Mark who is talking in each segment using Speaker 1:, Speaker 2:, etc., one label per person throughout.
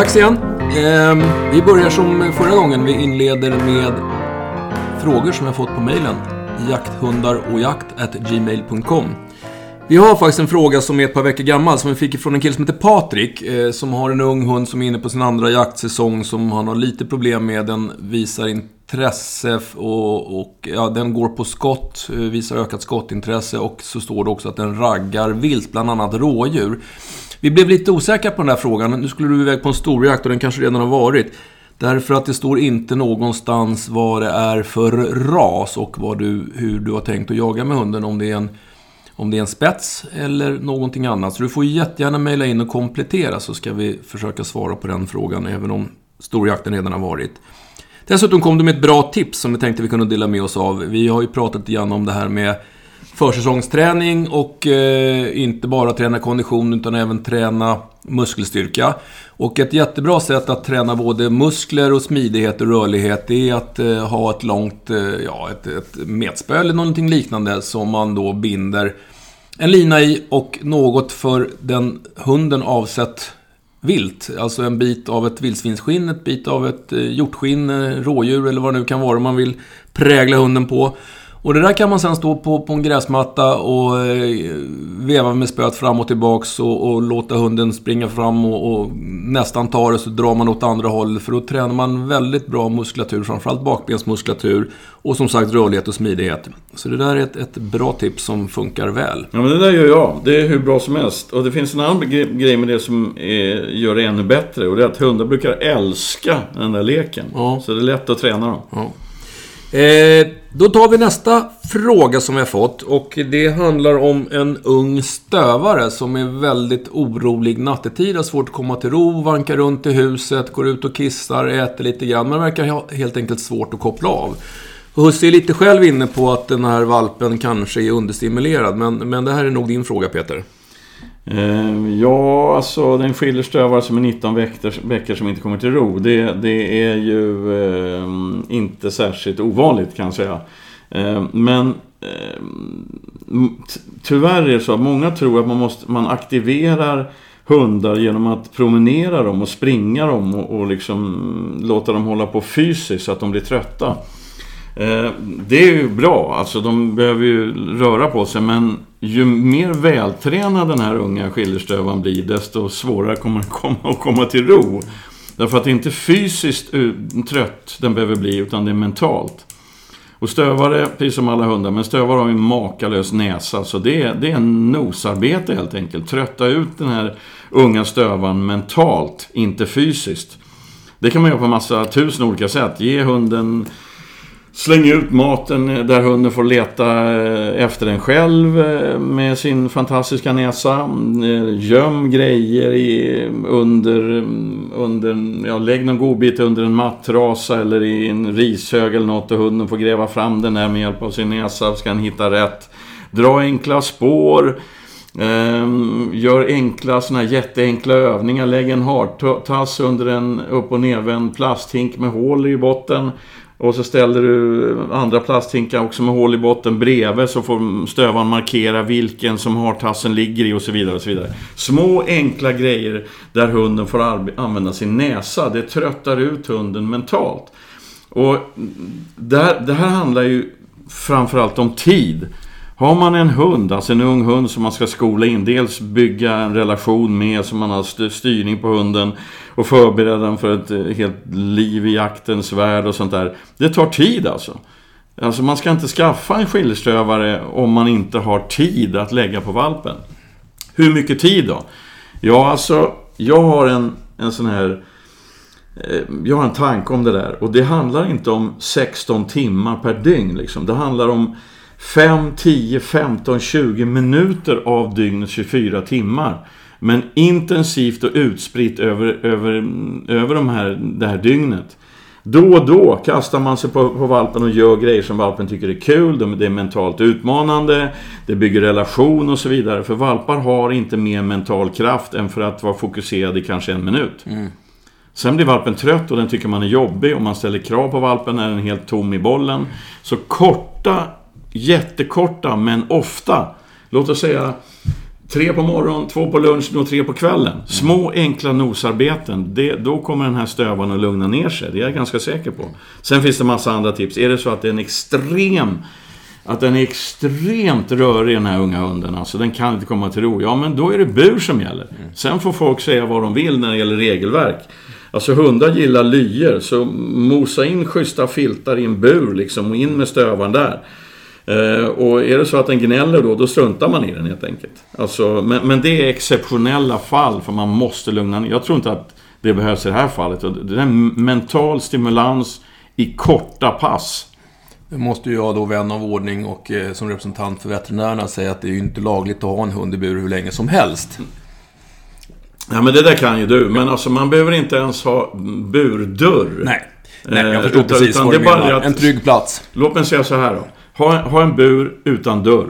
Speaker 1: Dags igen. Eh, vi börjar som förra gången. Vi inleder med frågor som jag fått på mejlen. Jakthundarojaktgmail.com Vi har faktiskt en fråga som är ett par veckor gammal som vi fick från en kille som heter Patrik. Eh, som har en ung hund som är inne på sin andra jaktsäsong som han har lite problem med. Den visar intresse och, och ja, den går på skott, eh, visar ökat skottintresse och så står det också att den raggar vilt, bland annat rådjur. Vi blev lite osäkra på den här frågan. Nu skulle du iväg på en storjakt och den kanske redan har varit. Därför att det står inte någonstans vad det är för ras och vad du, hur du har tänkt att jaga med hunden. Om det är en, om det är en spets eller någonting annat. Så du får jättegärna mejla in och komplettera så ska vi försöka svara på den frågan även om storjakten redan har varit. Dessutom kom du med ett bra tips som vi tänkte vi kunde dela med oss av. Vi har ju pratat igen om det här med försäsongsträning och eh, inte bara träna kondition utan även träna muskelstyrka. Och ett jättebra sätt att träna både muskler och smidighet och rörlighet det är att eh, ha ett långt, eh, ja ett, ett metspö eller någonting liknande som man då binder en lina i och något för den hunden avsett vilt. Alltså en bit av ett vildsvinsskinn, ett bit av ett eh, hjortskinn, eh, rådjur eller vad det nu kan vara man vill prägla hunden på. Och det där kan man sen stå på, på en gräsmatta och eh, veva med spöet fram och tillbaks och, och låta hunden springa fram och, och, nästan ta det så drar man åt andra hållet. För då tränar man väldigt bra muskulatur, framförallt bakbensmuskulatur och som sagt rörlighet och smidighet. Så det där är ett, ett bra tips som funkar väl.
Speaker 2: Ja, men det där gör jag. Det är hur bra som helst. Och det finns en annan grej med det som är, gör det ännu bättre. Och det är att hundar brukar älska den där leken. Ja. Så det är lätt att träna dem. Ja.
Speaker 1: Eh, då tar vi nästa fråga som vi har fått och det handlar om en ung stövare som är väldigt orolig nattetid, har svårt att komma till ro, vankar runt i huset, går ut och kissar, äter lite grann, men verkar ha helt enkelt svårt att koppla av. Husse är lite själv inne på att den här valpen kanske är understimulerad, men, men det här är nog din fråga Peter.
Speaker 2: Eh, ja, alltså den skillerstövare som är 19 veckor, veckor som inte kommer till ro. Det, det är ju eh, inte särskilt ovanligt kan jag säga. Eh, men eh, tyvärr är det så att många tror att man, måste, man aktiverar hundar genom att promenera dem och springa dem och, och liksom låta dem hålla på fysiskt så att de blir trötta. Eh, det är ju bra, alltså de behöver ju röra på sig men ju mer vältränad den här unga skillerstövaren blir desto svårare kommer den komma att komma till ro. Därför att det är inte fysiskt trött den behöver bli utan det är mentalt. Och stövare, precis som alla hundar, men stövare har ju en makalös näsa. Så det är, det är en nosarbete helt enkelt. Trötta ut den här unga stövaren mentalt, inte fysiskt. Det kan man göra på massa tusen olika sätt. Ge hunden Släng ut maten där hunden får leta eh, efter den själv eh, med sin fantastiska näsa. Eh, göm grejer i, under, under, ja, lägg någon godbit under en mattrasa eller i en rishög eller något och hunden får gräva fram den där med hjälp av sin näsa. Ska han hitta rätt. Dra enkla spår. Um, gör enkla, såna här jätteenkla övningar. Lägg en hartass under en upp och nedvänd plasthink med hål i botten. Och så ställer du andra plasthinkar också med hål i botten bredvid så får stövaren markera vilken som hartassen ligger i och så vidare. och så vidare. Små enkla grejer där hunden får använda sin näsa. Det tröttar ut hunden mentalt. Och det det här handlar ju framförallt om tid. Har man en hund, alltså en ung hund som man ska skola in, dels bygga en relation med så man har styrning på hunden och förbereda den för ett eh, helt liv i jaktens värld och sånt där. Det tar tid alltså. Alltså man ska inte skaffa en skiljeströvare om man inte har tid att lägga på valpen. Hur mycket tid då? Ja, alltså jag har en, en sån här... Eh, jag har en tanke om det där och det handlar inte om 16 timmar per dygn liksom. Det handlar om 5, 10, 15, 20 minuter av dygnets 24 timmar. Men intensivt och utspritt över, över, över de här, det här dygnet. Då och då kastar man sig på, på valpen och gör grejer som valpen tycker är kul. Det är mentalt utmanande, det bygger relation och så vidare. För valpar har inte mer mental kraft än för att vara fokuserad i kanske en minut. Mm. Sen blir valpen trött och den tycker man är jobbig och man ställer krav på valpen när den är helt tom i bollen. Så korta jättekorta men ofta, låt oss säga Tre på morgonen, två på lunchen och tre på kvällen. Små enkla nosarbeten. Det, då kommer den här stövaren att lugna ner sig. Det är jag ganska säker på. Sen finns det massa andra tips. Är det så att det är en extrem att den är extremt rörig den här unga hunden. Alltså den kan inte komma till ro. Ja, men då är det bur som gäller. Sen får folk säga vad de vill när det gäller regelverk. Alltså hundar gillar lyer, så mosa in schyssta filtar i en bur liksom och in med stövaren där. Eh, och är det så att den gnäller då, då struntar man i den helt enkelt. Alltså, men, men det är exceptionella fall, för man måste lugna ner. Jag tror inte att det behövs i det här fallet. Det är en mental stimulans i korta pass.
Speaker 1: Nu måste jag då, vän av ordning och eh, som representant för veterinärerna, säga att det är ju inte lagligt att ha en hund i bur hur länge som helst.
Speaker 2: Ja, men det där kan ju du. Men alltså man behöver inte ens ha burdörr.
Speaker 1: Nej. Nej, jag
Speaker 2: Eh,
Speaker 1: förstår
Speaker 2: utan-
Speaker 1: precis
Speaker 2: utan
Speaker 1: vad du
Speaker 2: är bara
Speaker 1: menar.
Speaker 2: att-
Speaker 1: En trygg plats.
Speaker 2: Låt mig säga så här då. Ha, ha en bur utan dörr.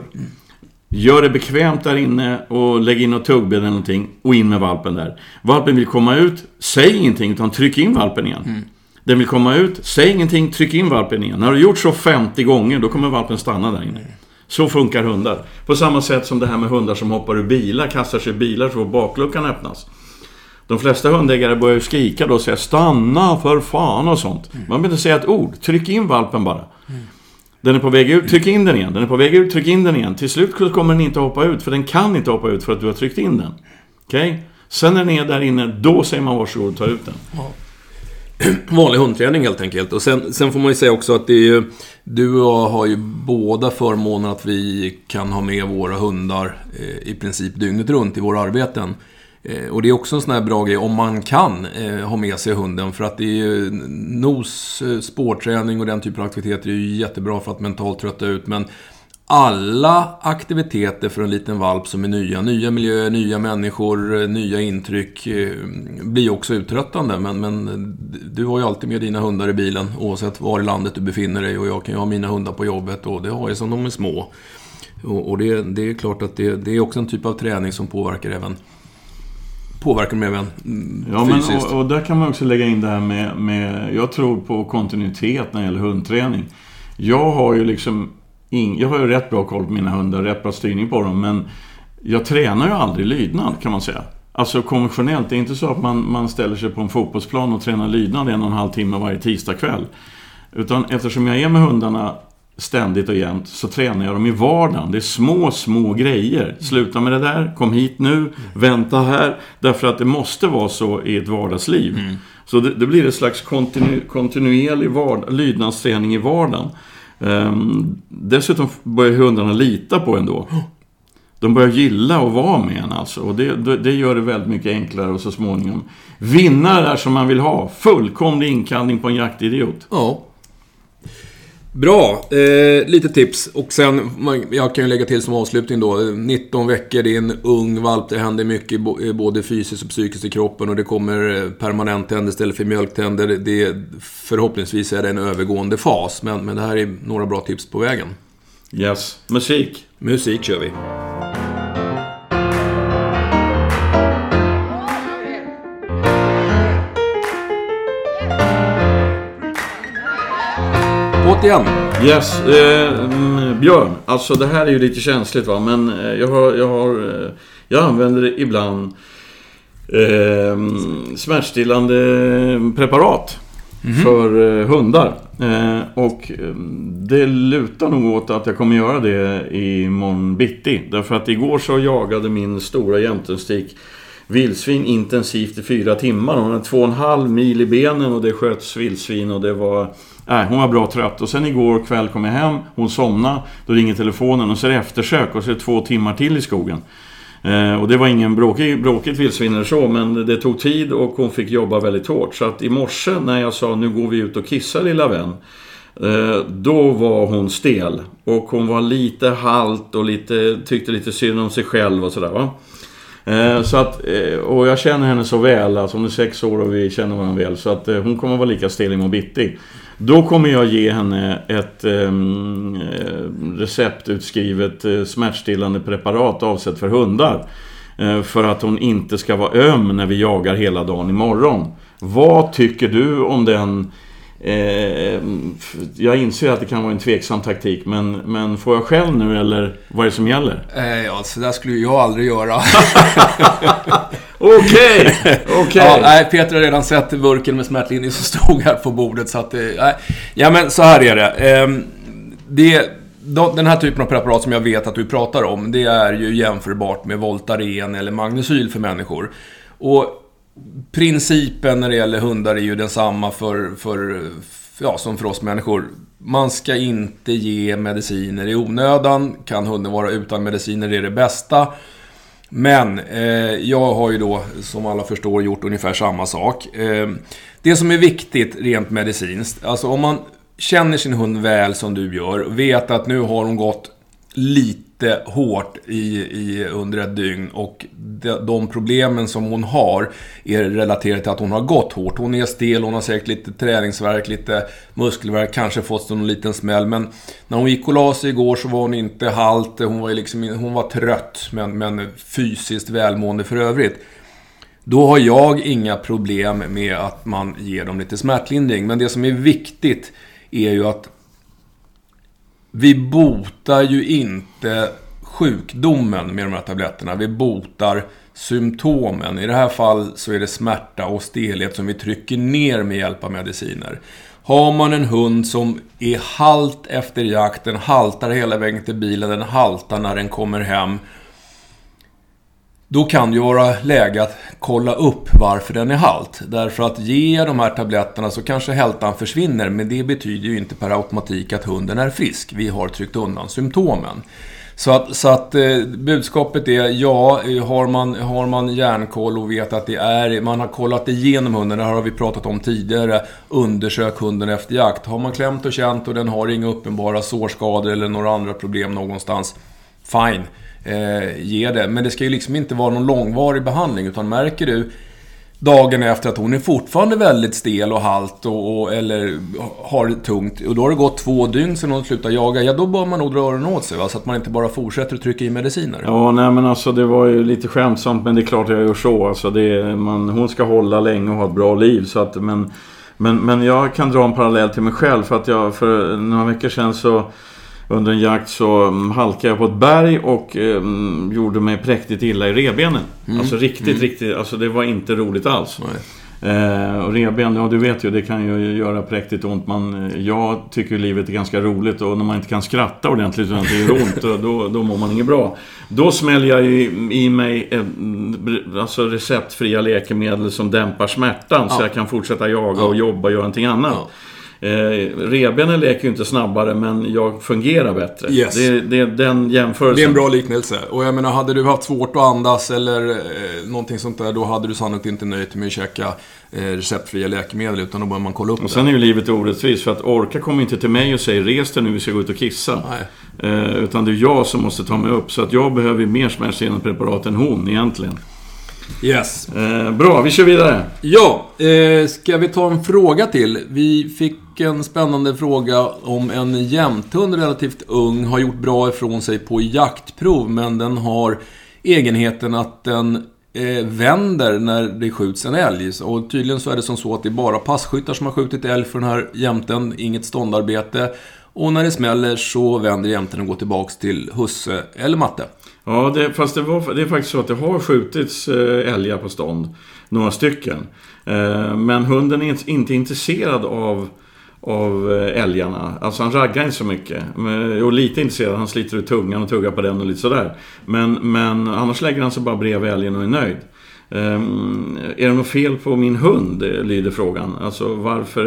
Speaker 2: Gör det bekvämt där inne och lägg in något tuggbed eller någonting och in med valpen där. Valpen vill komma ut, säg ingenting utan tryck in valpen igen. Den vill komma ut, säg ingenting, tryck in valpen igen. När du gjort så 50 gånger, då kommer valpen stanna där inne. Så funkar hundar. På samma sätt som det här med hundar som hoppar ur bilar, kastar sig i bilar så bakluckan öppnas. De flesta hundägare börjar ju skrika då och säga stanna för fan och sånt. Man behöver inte säga ett ord. Tryck in valpen bara. Den är på väg ut, tryck in den igen. Den är på väg ut, tryck in den igen. Till slut kommer den inte hoppa ut, för den kan inte hoppa ut för att du har tryckt in den. Okej? Sen när den är där inne, då säger man varsågod och tar ut den.
Speaker 1: Vanlig hundträning helt enkelt. Och sen, sen får man ju säga också att det är ju... Du och jag har ju båda förmånen att vi kan ha med våra hundar eh, i princip dygnet runt i våra arbeten. Eh, och det är också en sån här bra grej om man kan eh, ha med sig hunden. För att det är ju nos, eh, spårträning och den typen av aktiviteter är ju jättebra för att mentalt trötta ut. Men alla aktiviteter för en liten valp som är nya, nya miljöer, nya människor, eh, nya intryck, eh, blir också uttröttande. Men, men du har ju alltid med dina hundar i bilen, oavsett var i landet du befinner dig. Och jag kan ju ha mina hundar på jobbet och det har jag som de är små. Och, och det, det är klart att det, det är också en typ av träning som påverkar även Påverkar dem även
Speaker 2: Ja, men,
Speaker 1: fysiskt.
Speaker 2: och, och där kan man också lägga in det här med, med... Jag tror på kontinuitet när det gäller hundträning. Jag har ju liksom... In, jag har ju rätt bra koll på mina hundar, rätt bra styrning på dem, men... Jag tränar ju aldrig lydnad, kan man säga. Alltså konventionellt, det är inte så att man, man ställer sig på en fotbollsplan och tränar lydnad en och en halv timme varje tisdagkväll. Utan eftersom jag är med hundarna ständigt och jämt så tränar jag dem i vardagen. Det är små, små grejer. Sluta med det där, kom hit nu, vänta här. Därför att det måste vara så i ett vardagsliv. Så det, det blir ett slags kontinu, kontinuerlig vard, lydnadsträning i vardagen. Ehm, dessutom börjar hundarna lita på en då. De börjar gilla att vara med en alltså. Och det, det, det gör det väldigt mycket enklare och så småningom vinna det där som man vill ha. Fullkomlig inkallning på en jaktidiot.
Speaker 1: Ja. Bra, eh, lite tips. Och sen, man, jag kan ju lägga till som avslutning då. 19 veckor, det är en ung valp. Det händer mycket eh, både fysiskt och psykiskt i kroppen. Och det kommer eh, permanenttänder istället för mjölktänder. Det, förhoppningsvis är det en övergående fas. Men, men det här är några bra tips på vägen.
Speaker 2: Yes. Musik.
Speaker 1: Musik kör vi. Återigen.
Speaker 2: Yes, eh, mm, Björn. Alltså det här är ju lite känsligt va, men eh, jag har... Jag, har, eh, jag använder ibland eh, smärtstillande preparat för eh, hundar. Eh, och eh, det lutar nog åt att jag kommer göra det i morgon bitti. Därför att igår så jagade min stora jämtenstik vildsvin intensivt i fyra timmar. Hon hade två och en halv mil i benen och det sköts vildsvin och det var... Nej, hon var bra trött. Och sen igår kväll kom jag hem, hon somnade, då ringer telefonen och så är det eftersök och så är det två timmar till i skogen. Eh, och det var ingen bråkig, bråkigt vildsvin eller så, men det tog tid och hon fick jobba väldigt hårt. Så att i morse när jag sa nu går vi ut och kissar lilla vän. Eh, då var hon stel. Och hon var lite halt och lite, tyckte lite synd om sig själv och sådär va. Eh, Så att, eh, och jag känner henne så väl, alltså hon är sex år och vi känner varandra väl. Så att eh, hon kommer vara lika stel imorgon bitti. Då kommer jag ge henne ett ehm, eh, receptutskrivet eh, smärtstillande preparat avsett för hundar. Eh, för att hon inte ska vara öm när vi jagar hela dagen imorgon. Vad tycker du om den Eh, jag inser att det kan vara en tveksam taktik, men, men får jag själv nu eller vad är det som gäller?
Speaker 1: Eh, ja, så där skulle jag aldrig göra.
Speaker 2: Okej! Okej!
Speaker 1: Ja, Peter har redan sett burken med smärtlinje som stod här på bordet, så att... Eh, ja, men så här är det. Eh, det den här typen av preparat som jag vet att du pratar om, det är ju jämförbart med Voltaren eller Magnesyl för människor. Och principen när det gäller hundar är ju densamma för, för, ja, som för oss människor. Man ska inte ge mediciner i onödan. Kan hunden vara utan mediciner, det är det bästa. Men eh, jag har ju då, som alla förstår, gjort ungefär samma sak. Eh, det som är viktigt rent medicinskt, alltså om man känner sin hund väl som du gör, vet att nu har hon gått lite hårt i, i, under ett dygn och de, de, problemen som hon har är relaterade till att hon har gått hårt. Hon är stel, hon har säkert lite träningsverk, lite muskelverk, kanske fått någon liten smäll. Men när hon gick och la sig igår så var hon inte halt, hon var, liksom, hon var trött men, men fysiskt välmående för övrigt. Då har jag inga problem med att man ger dem lite smärtlindring. Men det som är viktigt är ju att vi botar ju inte sjukdomen med de här tabletterna. Vi botar symptomen. I det här fallet så är det smärta och stelhet som vi trycker ner med hjälp av mediciner. Har man en hund som är halt efter jakten, haltar hela vägen till bilen, den haltar när den kommer hem då kan det ju vara läge att kolla upp varför den är halt. Därför att ge de här tabletterna så kanske hältan försvinner, men det betyder ju inte per automatik att hunden är frisk. Vi har tryckt undan symptomen. Så att, så att eh, budskapet är, ja, eh, har man, har man järnkoll och vet att det är, man har kollat igenom hunden, det här har vi pratat om tidigare, undersök hunden efter jakt. Har man klämt och känt och den har inga uppenbara sårskador eller några andra problem någonstans, fine eh, ge det. Men det ska ju liksom inte vara någon långvarig behandling. Utan märker du dagen efter att hon är fortfarande väldigt stel och halt och, och, eller har det tungt och då har det gått två dygn sedan hon slutade jaga. Ja, då bör man nog dra öronen åt sig va? så att man inte bara fortsätter att trycka i mediciner.
Speaker 2: Ja, nej men alltså det var ju lite skämtsamt men det är klart jag gör så. Alltså, det, man, hon ska hålla länge och ha ett bra liv så att men, men, men jag kan dra en parallell till mig själv för att jag för några veckor sedan så under en jakt så mm, halkade jag på ett berg och eh, gjorde mig präktigt illa i rebenen. Mm. Alltså riktigt, mm. riktigt. Alltså det var inte roligt alls. Eh, och reben, ja du vet ju, det kan ju göra präktigt ont. Man, eh, jag tycker livet är ganska roligt och när man inte kan skratta ordentligt utan det gör ont, då, då mår man inget bra. Då smäller jag i, i mig eh, alltså receptfria läkemedel som dämpar smärtan ja. så jag kan fortsätta jaga och jobba och göra någonting annat. Ja. Eh, rebenen leker ju inte snabbare men jag fungerar bättre.
Speaker 1: Yes.
Speaker 2: Det, det är den jämförelsen.
Speaker 1: Det är en bra liknelse. Och jag menar, hade du haft svårt att andas eller eh, någonting sånt där, då hade du sannolikt inte nöjt med att käka eh, receptfria läkemedel, utan då börjar man kolla upp
Speaker 2: och det. Sen är ju livet orättvist, för att Orka kommer inte till mig och säger res dig nu, vi ska gå ut och kissa. Eh, utan det är jag som måste ta mig upp, så att jag behöver mer smärtstillande preparat än hon egentligen.
Speaker 1: Yes.
Speaker 2: Eh, bra, vi kör vidare.
Speaker 1: Ja, eh, ska vi ta en fråga till? Vi fick en spännande fråga om en jämthund, relativt ung, har gjort bra ifrån sig på jaktprov, men den har egenheten att den eh, vänder när det skjuts en älg. Och tydligen så är det som så att det är bara passkyttar som har skjutit älg för den här jämten, inget ståndarbete. Och när det smäller så vänder jämten och går tillbaks till husse eller matte.
Speaker 2: Ja, det, fast det, var, det är faktiskt så att det har skjutits eh, älgar på stånd. Några stycken. Eh, men hunden är inte intresserad av, av eh, älgarna. Alltså han raggar inte så mycket. Och lite intresserad. Han sliter ut tungan och tuggar på den och lite sådär. Men, men annars lägger han sig bara bredvid älgen och är nöjd. Um, är det något fel på min hund? lyder frågan. Alltså varför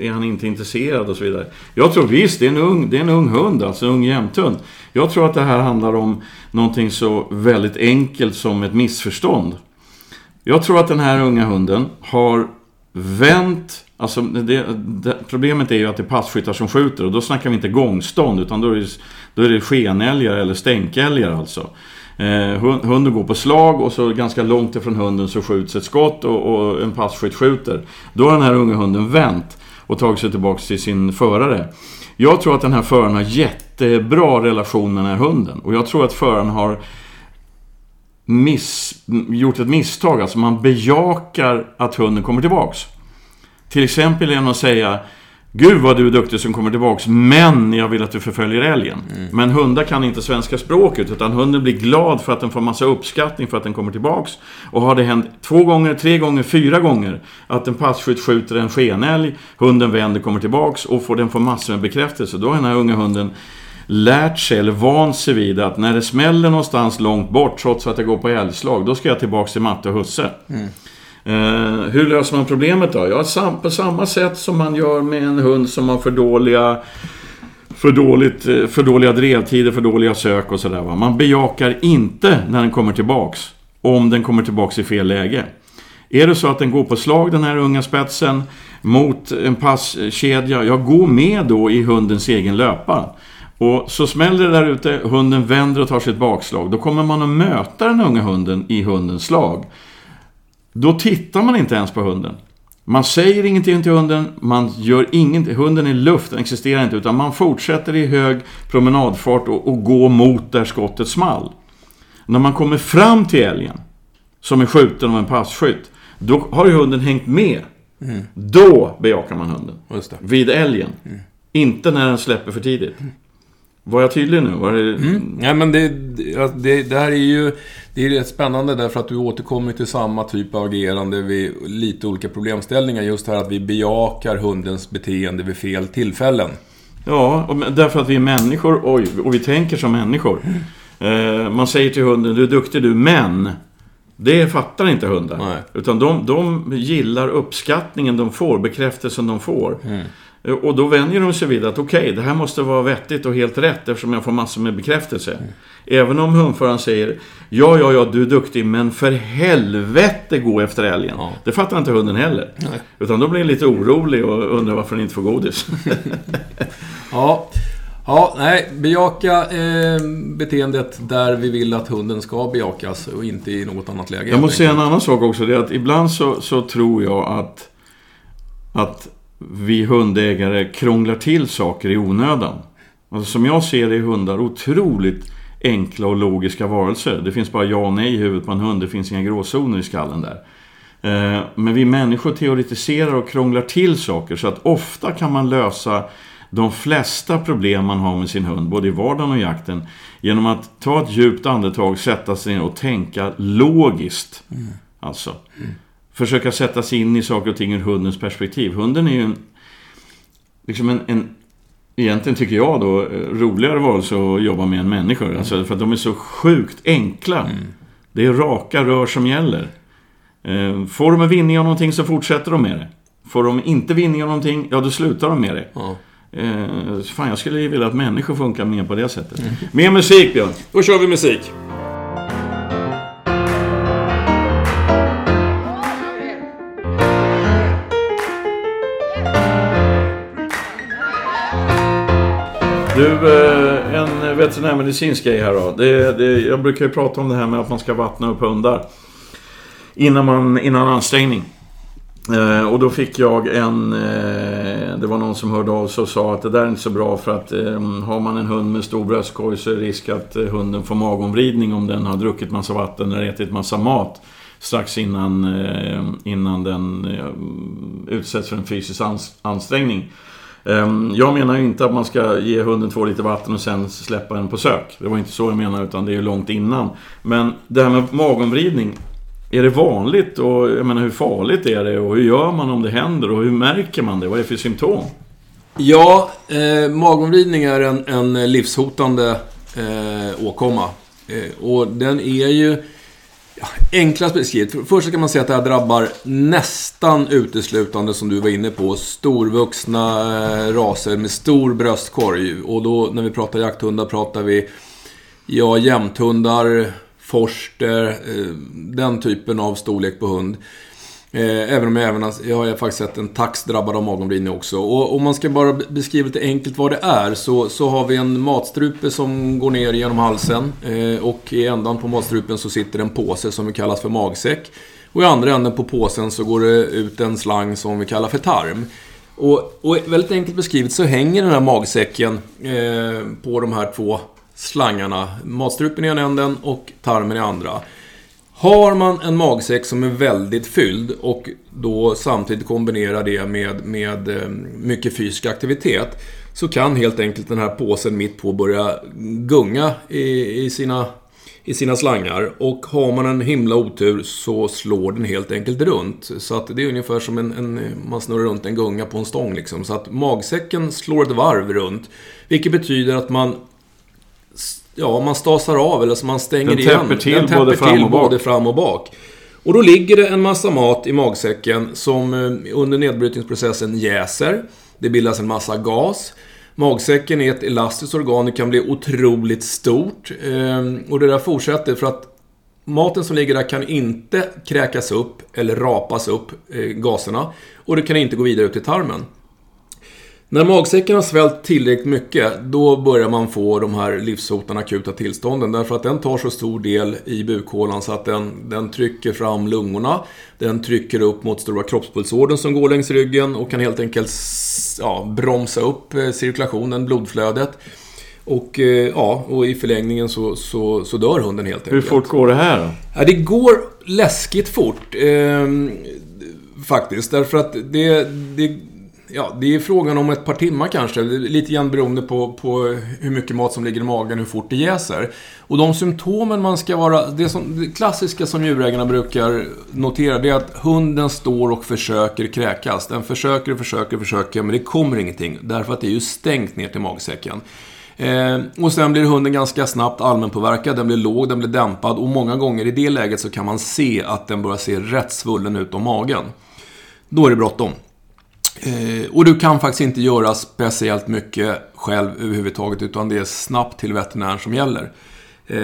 Speaker 2: är han inte intresserad och så vidare. Jag tror visst, det är en ung, det är en ung hund, alltså en ung jämthund. Jag tror att det här handlar om någonting så väldigt enkelt som ett missförstånd. Jag tror att den här unga hunden har vänt Alltså det, det, problemet är ju att det är passkyttar som skjuter och då snackar vi inte gångstånd utan då är det, då är det skenälgar eller stänkälgar alltså. Eh, hunden går på slag och så ganska långt ifrån hunden så skjuts ett skott och, och en passkytt skjuter. Då har den här unga hunden vänt och tagit sig tillbaka till sin förare. Jag tror att den här föraren har jättebra relation med den här hunden. Och jag tror att föraren har miss, gjort ett misstag. Alltså man bejakar att hunden kommer tillbaks. Till exempel genom att säga Gud vad du är duktig som kommer tillbaks, men jag vill att du förföljer älgen. Mm. Men hundar kan inte svenska språket, utan hunden blir glad för att den får massa uppskattning för att den kommer tillbaks. Och har det hänt två gånger, tre gånger, fyra gånger att en passkytt skjuter en skenälg, hunden vänder, kommer tillbaks och får, den får massor med bekräftelse. Då har den här unga hunden lärt sig eller vant sig vid att när det smäller någonstans långt bort, trots att det går på älgslag, då ska jag tillbaks till matte och husse. Mm. Eh, hur löser man problemet då? Ja, sam på samma sätt som man gör med en hund som har för dåliga för, dåligt, eh, för dåliga drevtider, för dåliga sök och sådär. Man bejakar inte när den kommer tillbaks. Om den kommer tillbaks i fel läge. Är det så att den går på slag, den här unga spetsen, mot en passkedja, ja, gå med då i hundens egen löpa. Och så smäller det där ute, hunden vänder och tar sitt bakslag. Då kommer man att möta den unga hunden i hundens slag. Då tittar man inte ens på hunden. Man säger ingenting till hunden, man gör ingenting. Hunden är luft, den existerar inte. Utan man fortsätter i hög promenadfart och, och går mot där skottet small. När man kommer fram till älgen, som är skjuten av en passkytt, då har ju hunden hängt med. Mm. Då bejakar man hunden. Vid älgen. Mm. Inte när den släpper för tidigt. Var jag tydlig nu? Var det...
Speaker 1: Mm. Ja, men det, det, det, här är ju det är rätt spännande därför att du återkommer till samma typ av agerande vid lite olika problemställningar. Just här att vi bejakar hundens beteende vid fel tillfällen.
Speaker 2: Ja, och därför att vi är människor oj, och vi tänker som människor. Eh, man säger till hunden, du är duktig du, men... Det fattar inte hundar. Nej. Utan de, de gillar uppskattningen de får, bekräftelsen de får. Mm. Eh, och då vänjer de sig vid att okej, okay, det här måste vara vettigt och helt rätt eftersom jag får massor med bekräftelse. Mm. Även om hundföraren säger Ja, ja, ja, du är duktig, men för helvete gå efter älgen. Ja. Det fattar inte hunden heller. Nej. Utan då blir den lite orolig och undrar varför den inte får godis.
Speaker 1: ja. Ja, nej, bejaka eh, beteendet där vi vill att hunden ska bejakas och inte i något annat läge.
Speaker 2: Jag måste säga en annan sak också. Det är att ibland så, så tror jag att, att vi hundägare krånglar till saker i onödan. Alltså, som jag ser det är hundar otroligt enkla och logiska varelser. Det finns bara ja och nej i huvudet på en hund. Det finns inga gråzoner i skallen där. Eh, men vi människor teoretiserar och krånglar till saker så att ofta kan man lösa de flesta problem man har med sin hund, både i vardagen och jakten, genom att ta ett djupt andetag, sätta sig ner och tänka logiskt. Mm. Alltså. Mm försöka sätta sig in i saker och ting ur hundens perspektiv. Hunden är ju en, liksom en, en egentligen tycker jag då, roligare varelse att jobba med än människor. Mm. Alltså, för att de är så sjukt enkla. Mm. Det är raka rör som gäller. Eh, får de en vinning av någonting så fortsätter de med det. Får de inte vinning av någonting, ja då slutar de med det. Ja. Eh, fan, jag skulle vilja att människor funkar mer på det sättet. Mm. Mer musik, Björn.
Speaker 1: Då kör vi musik.
Speaker 2: Du, eh, en veterinärmedicinsk grej här då. Det, det, jag brukar ju prata om det här med att man ska vattna upp hundar. Innan, man, innan ansträngning. Eh, och då fick jag en... Eh, det var någon som hörde av sig och sa att det där är inte så bra för att eh, har man en hund med stor bröstkorg så är det risk att eh, hunden får magomvridning om den har druckit massa vatten eller ätit massa mat strax innan, eh, innan den eh, utsätts för en fysisk ansträngning. Ehm, jag menar ju inte att man ska ge hunden två liter vatten och sen släppa den på sök. Det var inte så jag menade, utan det är ju långt innan. Men det här med magomvridning. Är det vanligt och jag menar hur farligt är det och hur gör man om det händer och hur märker man det? Vad är det för symptom?
Speaker 1: Ja, eh, magomvridning är en, en livshotande eh, åkomma. Eh, och den är ju enklast beskrivet. Först kan man säga att det här drabbar nästan uteslutande, som du var inne på, storvuxna eh, raser med stor bröstkorg. Och då när vi pratar jakthundar pratar vi ja, jämthundar, forster, eh, den typen av storlek på hund. Eh, även om jag även jag har faktiskt sett en tax drabbad av magomvridning också. Och om man ska bara beskriva lite enkelt vad det är så, så har vi en matstrupe som går ner genom halsen. Eh, och i ändan på matstrupen så sitter en påse som vi kallar för magsäck. Och i andra änden på påsen så går det ut en slang som vi kallar för tarm. Och, och väldigt enkelt beskrivet så hänger den här magsäcken eh, på de här två slangarna. Matstrupen i ena änden och tarmen i andra. Har man en magsäck som är väldigt fylld och då samtidigt kombinerar det med, med eh, mycket fysisk aktivitet så kan helt enkelt den här påsen mitt på börja gunga i, i, sina, i sina slangar. Och har man en himla otur så slår den helt enkelt runt. Så att det är ungefär som en, en man snurrar runt en gunga på en stång liksom. Så att magsäcken slår ett varv runt. Vilket betyder att man ja, man stasar av eller så man stänger
Speaker 2: Den
Speaker 1: igen.
Speaker 2: täpper till
Speaker 1: Den täpper
Speaker 2: både fram
Speaker 1: till
Speaker 2: och bak.
Speaker 1: både fram och bak. Och då ligger det en massa mat i magsäcken som eh, under nedbrytningsprocessen jäser. Det bildas en massa gas. Magsäcken är ett elastiskt organ, det kan bli otroligt stort. Eh, Och det där fortsätter för att maten som ligger där kan inte kräkas upp eller rapas upp, eh, gaserna. Och det kan inte gå vidare ut i tarmen. När magsäcken har svällt tillräckligt mycket, då börjar man få de här livshotande akuta tillstånden. Därför att den tar så stor del i bukhålan så att den, den trycker fram lungorna. Den trycker upp mot stora kroppspulsådern som går längs ryggen och kan helt enkelt ja, bromsa upp eh, cirkulationen, blodflödet. Och, eh, ja, och i förlängningen så, så, så dör hunden helt
Speaker 2: Hur
Speaker 1: enkelt.
Speaker 2: fort går det här då?
Speaker 1: Ja, det går läskigt fort. ehm, faktiskt. Därför att det, det, ja, det är frågan om ett par timmar kanske. Lite grann beroende på, på hur mycket mat som ligger i magen, hur fort det jäser. Och de symptomen man ska vara... Det, som, det klassiska som djurägarna brukar notera, det är att hunden står och försöker kräkas. Den försöker och försöker och försöker, men det kommer ingenting. Därför att det är ju stängt ner till magsäcken. Eh, och sen blir hunden ganska snabbt allmänpåverkad, den blir låg, den blir dämpad och många gånger i det läget så kan man se att den börjar se rätt svullen ut om magen. Då är det bråttom. Eh, och du kan faktiskt inte göra speciellt mycket själv överhuvudtaget utan det är snabbt till veterinären som gäller. Eh,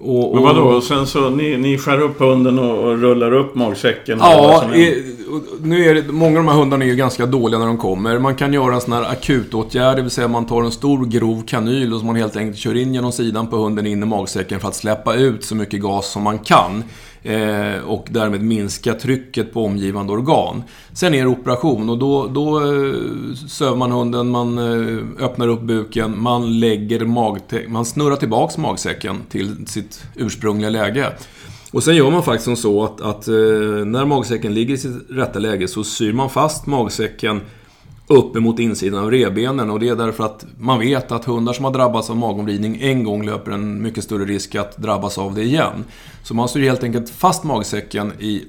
Speaker 1: och,
Speaker 2: Men
Speaker 1: och-
Speaker 2: vadå? Och sen så ni, ni skär upp hunden och, och rullar upp magsäcken?
Speaker 1: Ja,
Speaker 2: är-
Speaker 1: eh, nu är det, många av de här hundarna är ju ganska dåliga när de kommer. Man kan göra en sån här akutåtgärd, det vill säga man tar en stor grov kanyl och som man helt enkelt kör in genom sidan på hunden in i magsäcken för att släppa ut så mycket gas som man kan. Eh, och därmed minska trycket på omgivande organ. Sen är det operation och då, då eh, söver man hunden, man eh, öppnar upp buken, man lägger magte- man snurrar tillbaks magsäcken till sitt ursprungliga läge. Och sen gör man faktiskt som så att, att när magsäcken ligger i sitt rätta läge så syr man fast magsäcken upp emot insidan av revbenen och det är därför att man vet att hundar som har drabbats av magomvridning en gång löper en mycket större risk att drabbas av det igen. Så man styr helt enkelt fast magsäcken i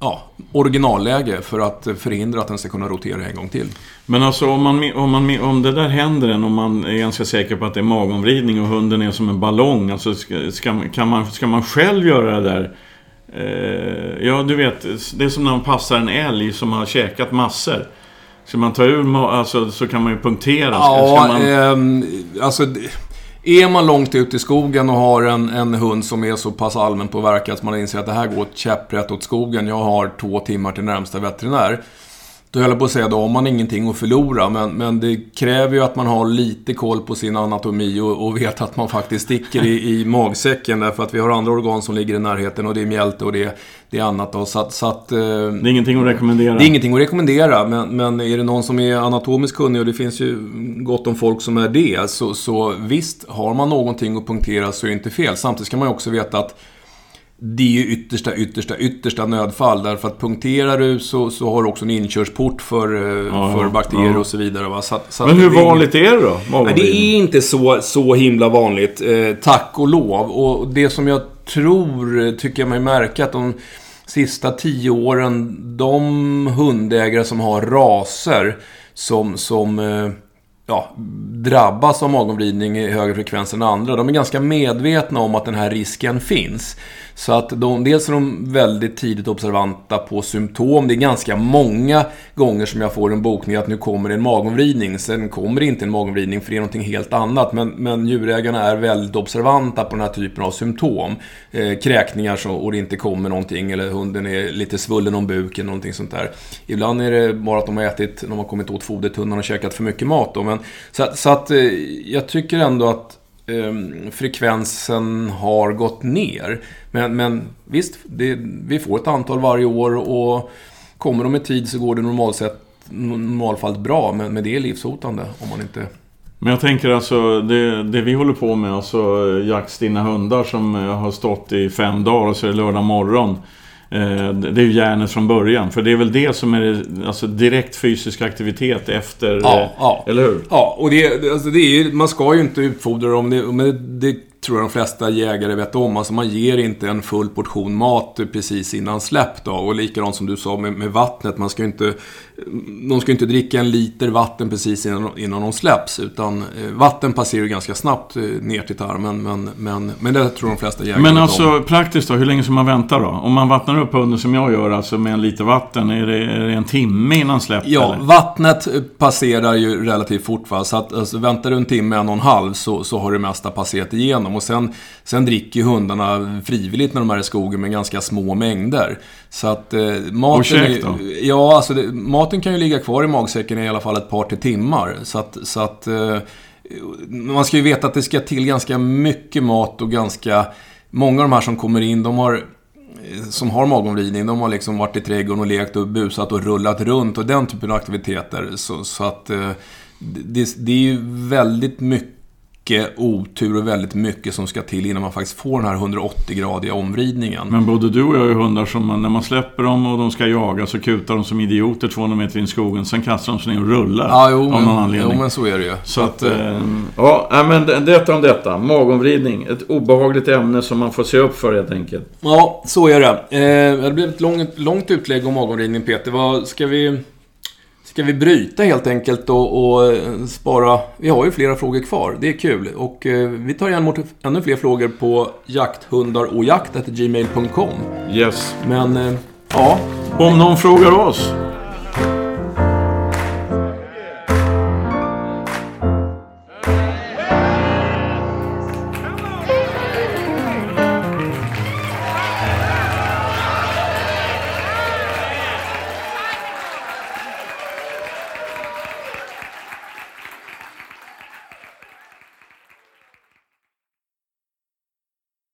Speaker 1: ja, originalläge för att förhindra att den ska kunna rotera en gång till.
Speaker 2: Men alltså om, man, om, man, om det där händer en och man är ganska säker på att det är magomvridning och hunden är som en ballong. Alltså ska, ska, kan man, ska man själv göra det där? Eh, ja, du vet. Det är som när man passar en älg som har käkat massor. Ska man ta ur alltså, så kan man ju punktera.
Speaker 1: Ja,
Speaker 2: man,
Speaker 1: ehm, alltså... Är man långt ut i skogen och har en, en hund som är så pass allmänpåverkad att man inser att det här går käpprätt åt skogen. Jag har två timmar till närmsta veterinär. Då höll jag på att säga, då har man ingenting att förlora. Men, men det kräver ju att man har lite koll på sin anatomi och, och vet att man faktiskt sticker i, i magsäcken. Därför att vi har andra organ som ligger i närheten och det är mjälte och det, det är annat. Då. Så att, så att, eh,
Speaker 2: det är ingenting att rekommendera.
Speaker 1: det är ingenting att rekommendera, men, men är det någon som är anatomiskt kunnig, och det finns ju gott om folk som är det, så, så visst, har man någonting att punktera så är det inte fel. Samtidigt ska man ju också veta att det är ju yttersta, yttersta, yttersta nödfall. Därför att punkterar du så, så har du också en inkörsport för, eh,
Speaker 2: Ja,
Speaker 1: för bakterier
Speaker 2: ja.
Speaker 1: och så vidare. Va? Så, så
Speaker 2: Men hur
Speaker 1: det
Speaker 2: vanligt är det då?
Speaker 1: Nej, det är inte så, så himla vanligt, eh, tack och lov. Och det som jag tror, eh, tycker jag mig märka, att de sista tio åren, de hundägare som har raser som, som eh, ja, drabbas av magomvridning i högre frekvens än andra, de är ganska medvetna om att den här risken finns. Så att de, dels är de väldigt tidigt observanta på symptom. Det är ganska många gånger som jag får en bokning att nu kommer det en magomvridning. Sen kommer det inte en magomvridning för det är någonting helt annat. Men, men djurägarna är väldigt observanta på den här typen av symptom. Eh, kräkningar så, och det inte kommer någonting eller hunden är lite svullen om buken, någonting sånt där. Ibland är det bara att de har ätit, de har kommit åt fodertunnan och käkat för mycket mat. Då. Men, så, att- så att eh, jag tycker ändå att eh, frekvensen har gått ner. Men, men visst, det, vi får ett antal varje år och kommer de i tid så går det normalt sett, normalfallet bra. Men, men det är livshotande om man inte...
Speaker 2: Men jag tänker alltså, det, det vi håller på med, alltså eh, jaktstinna hundar som eh, har stått i fem dagar och så är det lördag morgon. Eh, det är ju järnet från början. För det är väl det som är alltså, direkt fysisk aktivitet efter...
Speaker 1: Ja,
Speaker 2: eh,
Speaker 1: ja.
Speaker 2: Eller hur?
Speaker 1: Ja, och det, alltså det är ju, man ska ju inte utfodra dem. Men det tror jag de flesta jägare vet om. Alltså man ger inte en full portion mat precis innan släpp då. Och likadant som du sa med, med vattnet. Man ska inte, de ska inte dricka en liter vatten precis innan, innan de släpps. Utan eh, vatten passerar ju ganska snabbt eh, ner till tarmen. Men, men, men det tror de flesta jägare
Speaker 2: Men alltså
Speaker 1: om.
Speaker 2: praktiskt då, hur länge ska man vänta då? Om man vattnar upp hunden som jag gör, alltså med en liter vatten, är det, är det en timme innan släpp?
Speaker 1: Ja,
Speaker 2: eller?
Speaker 1: vattnet eh, passerar ju relativt fort va. Så att alltså, väntar du en timme, en och en halv så, så har det mesta passerat igenom. Och sen, sen dricker hundarna frivilligt när de är i skogen med ganska små mängder. Så att eh, maten...
Speaker 2: Och käk
Speaker 1: är-
Speaker 2: då?
Speaker 1: Ja, alltså det, maten kan ju ligga kvar i magsäcken i alla fall ett par till timmar. Så att... Så att eh, man ska ju veta att det ska till ganska mycket mat och ganska... Många av de här som kommer in, de har som har magomvridning, de har liksom varit i trädgården och lekt och busat och rullat runt och den typen av aktiviteter. Så, så att eh, det, det är ju väldigt mycket otur och väldigt mycket som ska till innan man faktiskt får den här 180-gradiga omvridningen.
Speaker 2: Men både du och jag är hundar som man, när man släpper dem och de ska jaga så kutar de som idioter 200 meter in i skogen. Sen kastar de sig ner och rullar.
Speaker 1: Ja, jo,
Speaker 2: av någon
Speaker 1: men,
Speaker 2: anledning.
Speaker 1: jo, men så är det ju.
Speaker 2: Så att, eh, ja, nej, men det- detta om detta. Magomvridning. Ett obehagligt ämne som man får se upp för helt enkelt.
Speaker 1: Ja, så är det. Eh, det blev ett långt, långt utlägg om magomvridning, Peter. Vad ska vi... Ska vi bryta helt enkelt och, och eh, spara... Vi har ju flera frågor kvar. Det är kul. Och eh, vi tar igen emot ännu fler frågor på jakthundar och jakt gmail.com.
Speaker 2: Yes.
Speaker 1: Men, eh, ja.
Speaker 2: Om någon frågar oss